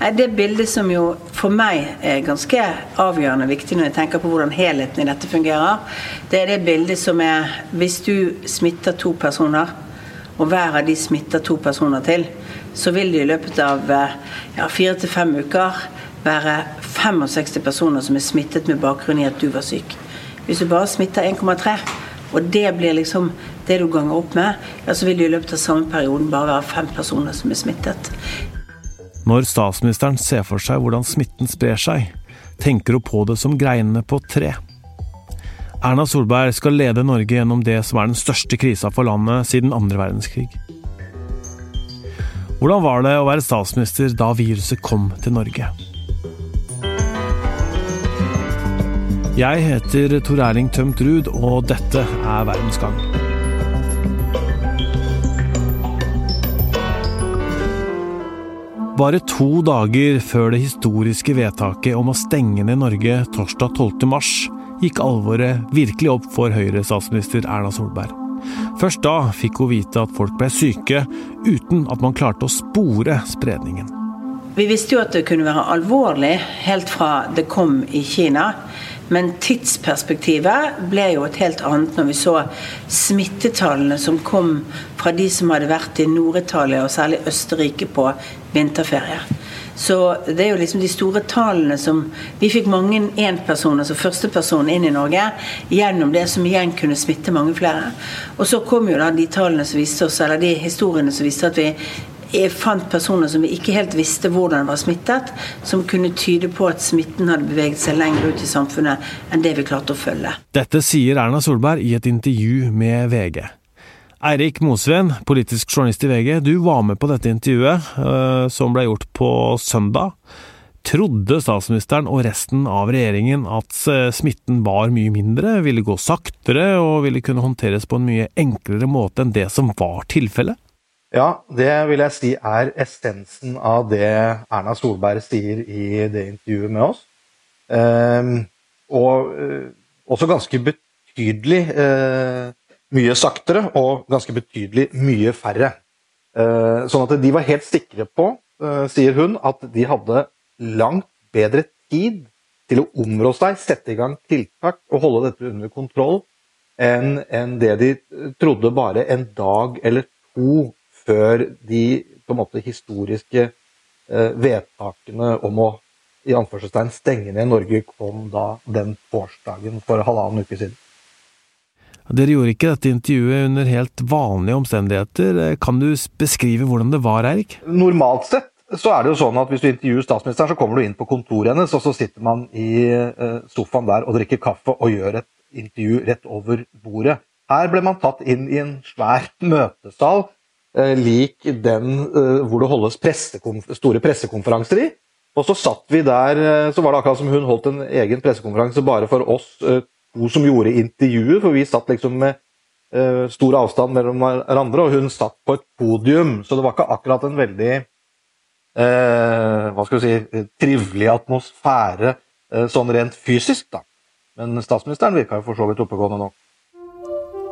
Det bildet som jo for meg er ganske avgjørende viktig når jeg tenker på hvordan helheten i dette fungerer, det er det bildet som er hvis du smitter to personer, og hver av de smitter to personer til, så vil det i løpet av ja, fire til fem uker være 65 personer som er smittet med bakgrunn i at du var syk. Hvis du bare smitter 1,3, og det blir liksom det du ganger opp med, ja, så vil det i løpet av samme perioden bare være fem personer som er smittet. Når statsministeren ser for seg hvordan smitten sprer seg, tenker hun på det som greinene på tre. Erna Solberg skal lede Norge gjennom det som er den største krisa for landet siden andre verdenskrig. Hvordan var det å være statsminister da viruset kom til Norge? Jeg heter Tor Erling Tømt Ruud, og dette er Verdensgang. Bare to dager før det historiske vedtaket om å stenge ned Norge torsdag 12. mars, gikk alvoret virkelig opp for Høyre-statsminister Erna Solberg. Først da fikk hun vite at folk ble syke, uten at man klarte å spore spredningen. Vi visste jo at det kunne være alvorlig helt fra det kom i Kina. Men tidsperspektivet ble jo et helt annet når vi så smittetallene som kom fra de som hadde vært i Nord-Italia og særlig Østerrike på vinterferie. Så det er jo liksom de store tallene som Vi fikk mange enpersoner, altså førsteperson, inn i Norge gjennom det som igjen kunne smitte mange flere. Og så kom jo da de tallene som viste oss, eller de historiene som viste at vi jeg fant personer som vi ikke helt visste hvordan var smittet, som kunne tyde på at smitten hadde beveget seg lenger ut i samfunnet enn det vi klarte å følge. Dette sier Erna Solberg i et intervju med VG. Eirik Mosveen, politisk journalist i VG, du var med på dette intervjuet, eh, som ble gjort på søndag. Trodde statsministeren og resten av regjeringen at eh, smitten var mye mindre, ville gå saktere og ville kunne håndteres på en mye enklere måte enn det som var tilfellet? Ja, det vil jeg si er essensen av det Erna Solberg sier i det intervjuet med oss. Um, og uh, også ganske betydelig uh, mye saktere og ganske betydelig mye færre. Uh, sånn at de var helt sikre på, sier hun, at de hadde langt bedre tid til å områ seg, sette i gang tiltak og holde dette under kontroll enn en det de trodde bare en dag eller to før de på en måte historiske eh, vedtakene om å i anførselstegn stenge ned Norge kom da den torsdagen for halvannen uke siden. Dere gjorde ikke dette intervjuet under helt vanlige omstendigheter. Kan du beskrive hvordan det var, Eirik? Normalt sett så er det jo sånn at hvis du intervjuer statsministeren, så kommer du inn på kontoret hennes, og så sitter man i eh, sofaen der og drikker kaffe og gjør et intervju rett over bordet. Her ble man tatt inn i en svær møtesal Eh, lik den eh, hvor det holdes pressekonf store pressekonferanser i. Og så satt vi der, eh, så var det akkurat som hun holdt en egen pressekonferanse bare for oss to som gjorde intervjuet, for vi satt liksom med stor avstand mellom hverandre, og hun satt på et podium, så det var ikke akkurat en veldig eh, hva skal vi si, trivelig atmosfære sånn rent fysisk, da. Men statsministeren virka jo for så vidt oppegående nok.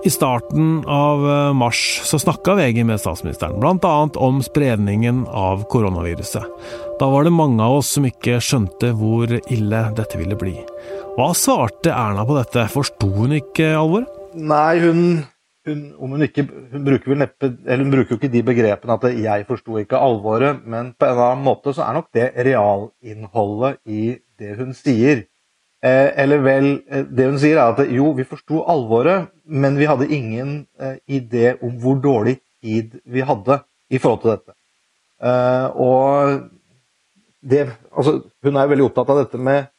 I starten av eh, mars så snakka VG med statsministeren, bl.a. om spredningen av koronaviruset. Da var det mange av oss som ikke skjønte hvor ille dette ville bli. Hva svarte Erna på dette, forsto hun ikke alvoret? Nei, hun, hun, hun, ikke, hun bruker vel neppe Eller hun bruker jo ikke de begrepene at 'jeg forsto ikke alvoret', men på en annen måte så er nok det realinnholdet i det hun sier. Eh, eller vel, eh, det hun sier er at jo, vi forsto alvoret, men vi hadde ingen eh, idé om hvor dårlig tid vi hadde i forhold til dette. og det, altså, hun er veldig opptatt av dette med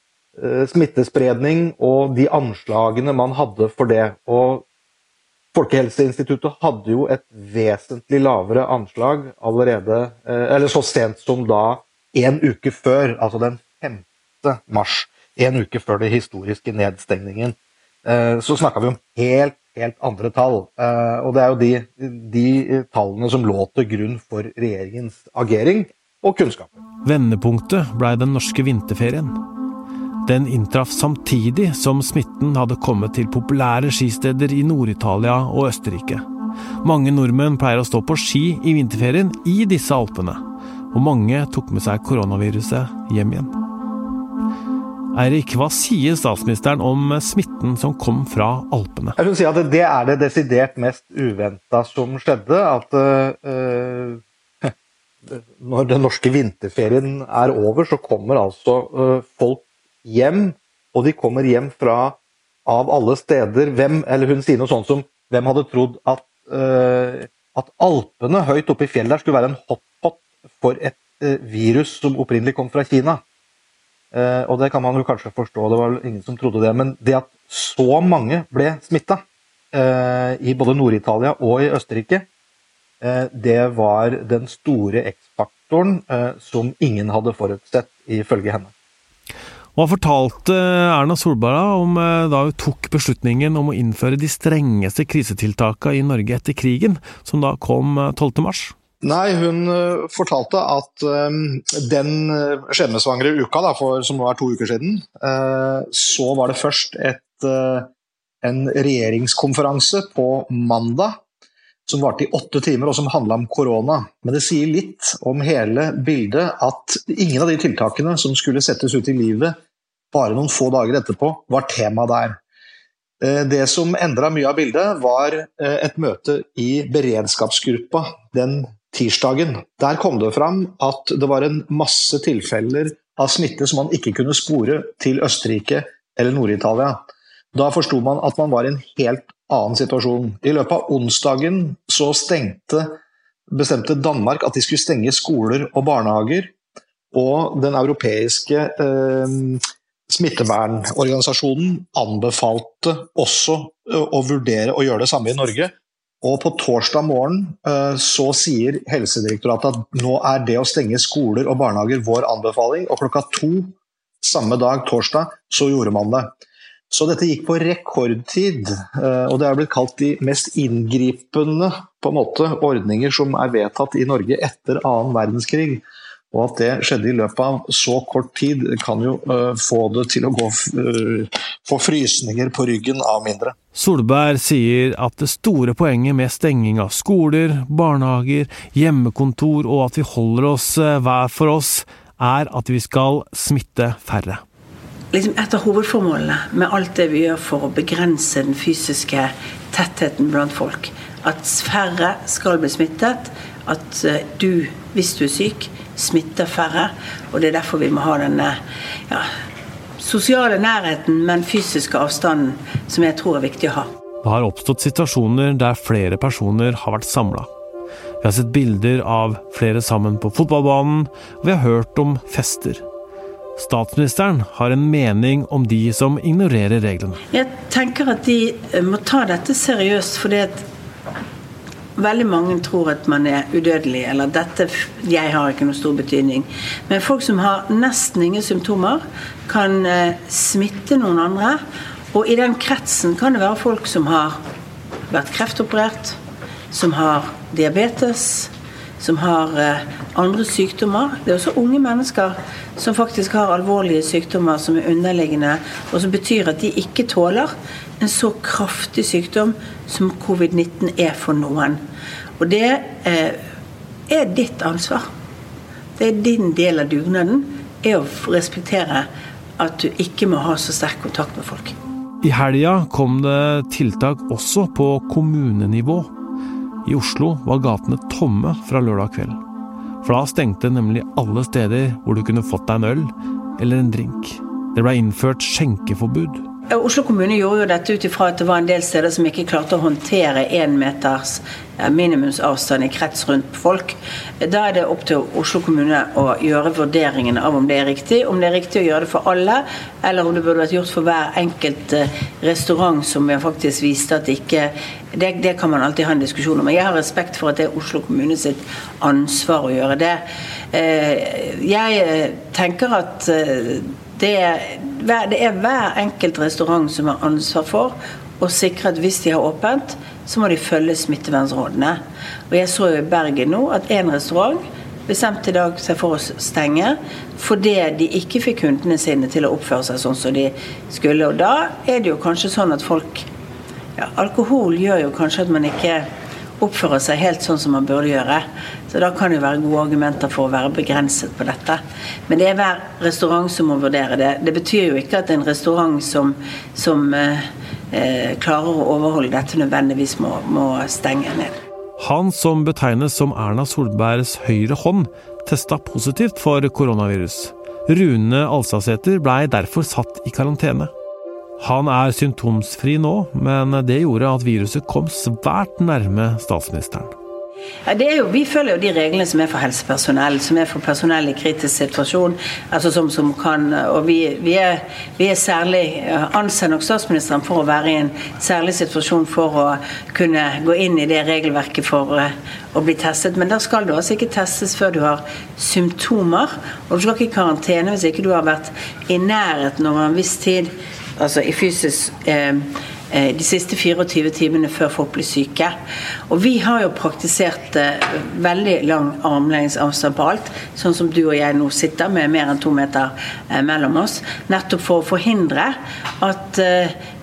smittespredning og de anslagene man hadde for det. Og Folkehelseinstituttet hadde jo et vesentlig lavere anslag allerede, eller så sent som da en uke før, altså den 5. mars en uke før den historiske nedstengningen, eh, så snakka vi om helt, helt andre tall. Eh, og det er jo de, de tallene som lå til grunn for regjeringens agering og kunnskap. Vendepunktet blei den norske vinterferien. Den inntraff samtidig som smitten hadde kommet til populære skisteder i Nord-Italia og Østerrike. Mange nordmenn pleier å stå på ski i vinterferien i disse alpene. og mange tok med seg koronaviruset hjem igjen. Eirik, hva sier statsministeren om smitten som kom fra Alpene? Jeg vil si at Det er det desidert mest uventa som skjedde. At uh, når den norske vinterferien er over, så kommer altså uh, folk hjem. Og de kommer hjem fra av alle steder Hvem, eller hun sier noe sånt som Hvem hadde trodd at, uh, at Alpene høyt oppe i fjellet der skulle være en hotpot for et virus som opprinnelig kom fra Kina? Eh, og det kan man jo kanskje forstå, det var ingen som trodde det. Men det at så mange ble smitta eh, i både Nord-Italia og i Østerrike, eh, det var den store X-faktoren som ingen hadde forutsett, ifølge henne. Hva fortalte Erna Solberg om da hun tok beslutningen om å innføre de strengeste krisetiltakene i Norge etter krigen, som da kom 12. Nei, hun uh, fortalte at uh, den uh, skjebnesvangre uka, da, for, som nå er to uker siden, så var det først et, en regjeringskonferanse på mandag som varte i åtte timer og som handla om korona. Men det sier litt om hele bildet at ingen av de tiltakene som skulle settes ut i livet bare noen få dager etterpå, var tema der. Det som endra mye av bildet, var et møte i beredskapsgruppa den tirsdagen. Der kom det fram at det var en masse tilfeller av smitte som man ikke kunne spore til Østerrike eller Nord-Italia. Da forsto man at man var i en helt annen situasjon. I løpet av onsdagen så stengte, bestemte Danmark at de skulle stenge skoler og barnehager. Og den europeiske eh, smittevernorganisasjonen anbefalte også eh, å vurdere å gjøre det samme i Norge. Og på torsdag morgen eh, så sier Helsedirektoratet at nå er det å stenge skoler og barnehager vår anbefaling, og klokka to samme dag, torsdag, så gjorde man det. Så dette gikk på rekordtid, eh, og det er blitt kalt de mest inngripende måte, ordninger som er vedtatt i Norge etter annen verdenskrig. Og at det skjedde i løpet av så kort tid, kan jo uh, få det til å gå uh, få frysninger på ryggen av mindre. Solberg sier at det store poenget med stenging av skoler, barnehager, hjemmekontor og at vi holder oss uh, hver for oss, er at vi skal smitte færre. Liksom et av hovedformålene med alt det vi gjør for å begrense den fysiske tettheten blant folk, at færre skal bli smittet, at du, hvis du er syk, smitter færre. Og det er derfor vi må ha denne ja, sosiale nærheten, men fysiske avstanden, som jeg tror er viktig å ha. Det har oppstått situasjoner der flere personer har vært samla. Vi har sett bilder av flere sammen på fotballbanen, og vi har hørt om fester. Statsministeren har en mening om de som ignorerer reglene. Jeg tenker at de må ta dette seriøst, fordi at Veldig mange tror at man er udødelig, eller dette Jeg har ikke noe stor betydning. Men folk som har nesten ingen symptomer, kan eh, smitte noen andre. Og i den kretsen kan det være folk som har vært kreftoperert, som har diabetes, som har eh, andre sykdommer. Det er også unge mennesker som faktisk har alvorlige sykdommer som er underliggende, og som betyr at de ikke tåler en så kraftig sykdom som covid-19 er for noen. Og det eh, er ditt ansvar. Det er din del av dugnaden, er å respektere at du ikke må ha så sterk kontakt med folk. I helga kom det tiltak også på kommunenivå. I Oslo var gatene tomme fra lørdag kveld. For da stengte nemlig alle steder hvor du kunne fått deg en øl eller en drink. Det ble innført skjenkeforbud. Oslo kommune gjorde jo dette ut ifra at det var en del steder som ikke klarte å håndtere én meters minimumsavstand i krets rundt folk. Da er det opp til Oslo kommune å gjøre vurderingen av om det er riktig. Om det er riktig å gjøre det for alle, eller om det burde vært gjort for hver enkelt eh, restaurant som jeg faktisk viste at det ikke det, det, kan man alltid ha en diskusjon om. Jeg har respekt for at det er Oslo kommune sitt ansvar å gjøre det. Eh, jeg eh, tenker at det er, det er hver enkelt restaurant som har ansvar for å sikre at hvis de har åpent, så må de følge smittevernrådene. Og Jeg så jo i Bergen nå at én restaurant bestemte i dag seg for å stenge fordi de ikke fikk kundene sine til å oppføre seg sånn som de skulle. Og da er det jo kanskje sånn at folk ja, Alkohol gjør jo kanskje at man ikke oppfører seg helt sånn som man burde gjøre. Så da kan det jo være gode argumenter for å være begrenset på dette. Men det er hver restaurant som må vurdere det. Det betyr jo ikke at en restaurant som, som eh, eh, klarer å overholde dette, nødvendigvis må, må stenge ned. Han som betegnes som Erna Solbergs høyre hånd, testa positivt for koronavirus. Rune Alsasæter blei derfor satt i karantene. Han er symptomsfri nå, men det gjorde at viruset kom svært nærme statsministeren. Ja, jo, vi følger jo de reglene som er for helsepersonell, som er for personell i kritisk situasjon. altså som, som kan, og vi, vi, er, vi er særlig anser nok statsministeren for å være i en særlig situasjon for å kunne gå inn i det regelverket for uh, å bli testet. Men da skal du altså ikke testes før du har symptomer. Og du skal ikke i karantene hvis ikke du har vært i nærheten over en viss tid altså i fysisk eh, eh de siste 24 timene før folk blir syke. Og vi har jo praktisert eh, veldig lang armlengdes avstand på alt, sånn som du og jeg nå sitter med mer enn to meter mellom oss. Nettopp for å forhindre at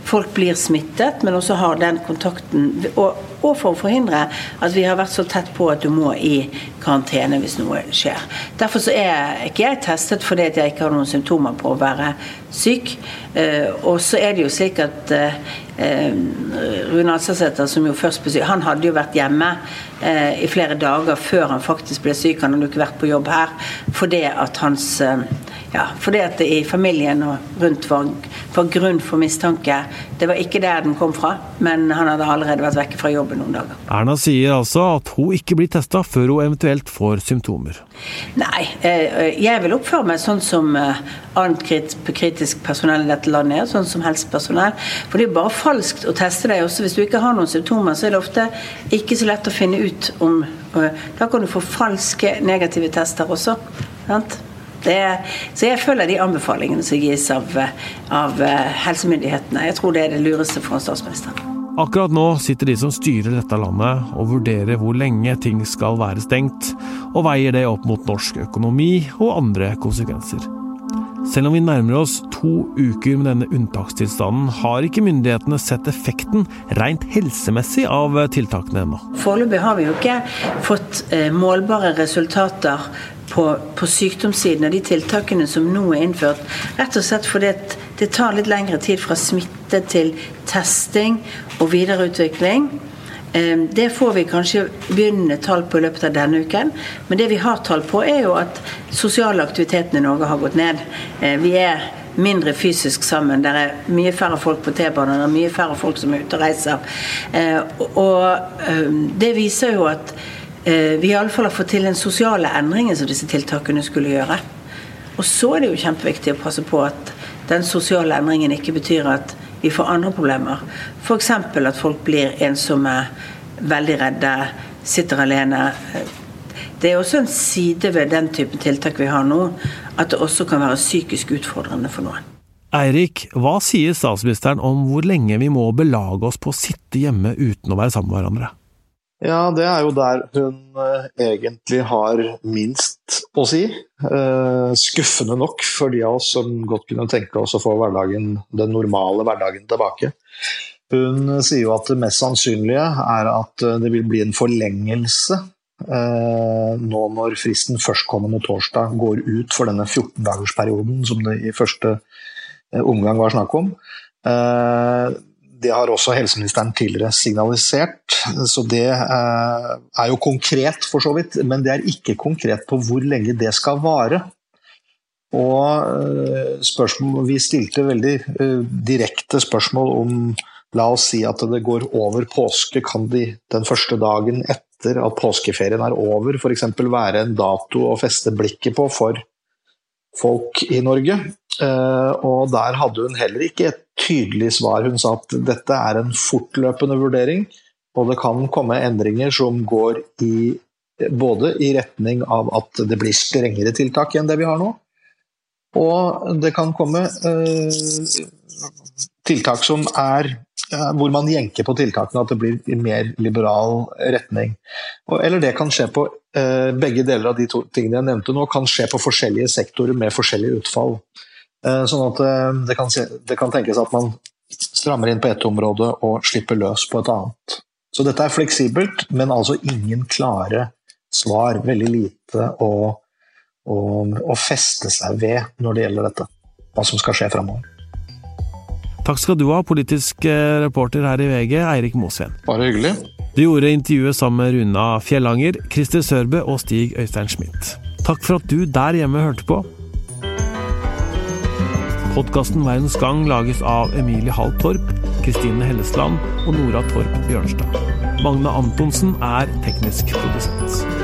folk blir smittet, men også har den kontakten. Og, og, for å forhindre at vi har vært så tett på at du må i karantene hvis noe skjer. Derfor så er ikke jeg testet fordi jeg ikke har noen symptomer på å være syk. Uh, og så er det jo slik at uh, Rune Alsasæter, som jo først besøkte, han hadde jo vært hjemme uh, i flere dager før han faktisk ble syk. Han hadde ikke vært på jobb her fordi at hans ja, fordi at det i familien og rundt var, var grunn for mistanke. Det var ikke der den kom fra, men han hadde allerede vært vekke fra jobben noen dager. Erna sier altså at hun ikke blir testa før hun eventuelt får symptomer. Nei, eh, jeg vil oppføre meg sånn som eh, annet kritisk personell i dette landet er, sånn som helsepersonell. For det er bare falskt å teste deg også. Hvis du ikke har noen symptomer, så er det ofte ikke så lett å finne ut om eh, Da kan du få falske negative tester også. sant? Det, så jeg følger de anbefalingene som gis av, av eh, helsemyndighetene. Jeg tror det er det lureste for en statsminister. Akkurat nå sitter de som styrer dette landet og vurderer hvor lenge ting skal være stengt, og veier det opp mot norsk økonomi og andre konsekvenser. Selv om vi nærmer oss to uker med denne unntakstilstanden, har ikke myndighetene sett effekten rent helsemessig av tiltakene ennå. Foreløpig har vi jo ikke fått eh, målbare resultater på, på, sykdomssiden av de tiltakene som nå er innført. Rett og slett fordi det tar litt lengre tid fra smitte til testing og videreutvikling. Ehm, det får vi kanskje begynnende tall på i løpet av denne uken. Men det vi har tall på, er jo at sosiale aktiviteten i Norge har gått ned. Ehm, vi er mindre fysisk sammen. Det er mye færre folk på T-banen, det er mye færre folk som er ute og reiser. Ehm, og det viser jo at Eh, vi i alle fall har fått til den sosiale endringen som disse tiltakene skulle gjøre. Og så er det jo kjempeviktig å passe på at den sosiale endringen ikke betyr at vi får andre problemer. F.eks. at folk blir ensomme, veldig redde, sitter alene. Det er også en side ved den type tiltak vi har nå, at det også kan være psykisk utfordrende for noen. Eirik, hva sier statsministeren om hvor lenge vi må belage oss på å sitte hjemme uten å være sammen med hverandre? Ja, det er jo der hun uh, egentlig har minst å si. Uh, skuffende nok for de av oss som godt kunne tenke oss å få hverdagen, den normale hverdagen tilbake. Hun sier jo at det mest sannsynlige er at uh, det vil bli en forlengelse nå når fristen førstkommende torsdag går ut for denne 14-dagersperioden som det i første omgang var snakk om. Det har også helseministeren tidligere signalisert, så det eh, er jo konkret for så vidt. Men det er ikke konkret på hvor lenge det skal vare. Og eh, spørsmål, vi stilte veldig eh, direkte spørsmål om La oss si at det går over påske. Kan de den første dagen etter at påskeferien er over, f.eks. være en dato å feste blikket på for folk i Norge? Og der hadde hun heller ikke et tydelig svar. Hun sa at dette er en fortløpende vurdering, og det kan komme endringer som går i, både i retning av at det blir strengere tiltak enn det vi har nå, og det kan komme eh, tiltak som er eh, hvor man jenker på tiltakene, at det blir i mer liberal retning. Og, eller det kan skje på eh, begge deler av de to tingene jeg nevnte nå, kan skje på forskjellige sektorer med forskjellige utfall. Eh, sånn at eh, det kan, det kan, tenkes at man strammer inn på ett område og slipper løs på et annet. Så dette er fleksibelt, men altså ingen klare svar. Veldig lite å, å, å feste seg ved når det gjelder dette. Hva som skal skje framover. Takk skal du ha, politisk reporter her i VG, Eirik Mosveen. Bare hyggelig. Du gjorde intervjuet sammen med Runa Fjellanger, Christer Sørbø og Stig Øystein Schmidt. Takk for at du der hjemme hørte på. Podkasten Verdens Gang lages av Emilie Hall Torp, Kristine Hellesland og Nora Torp Bjørnstad. Magne Antonsen er teknisk produsent.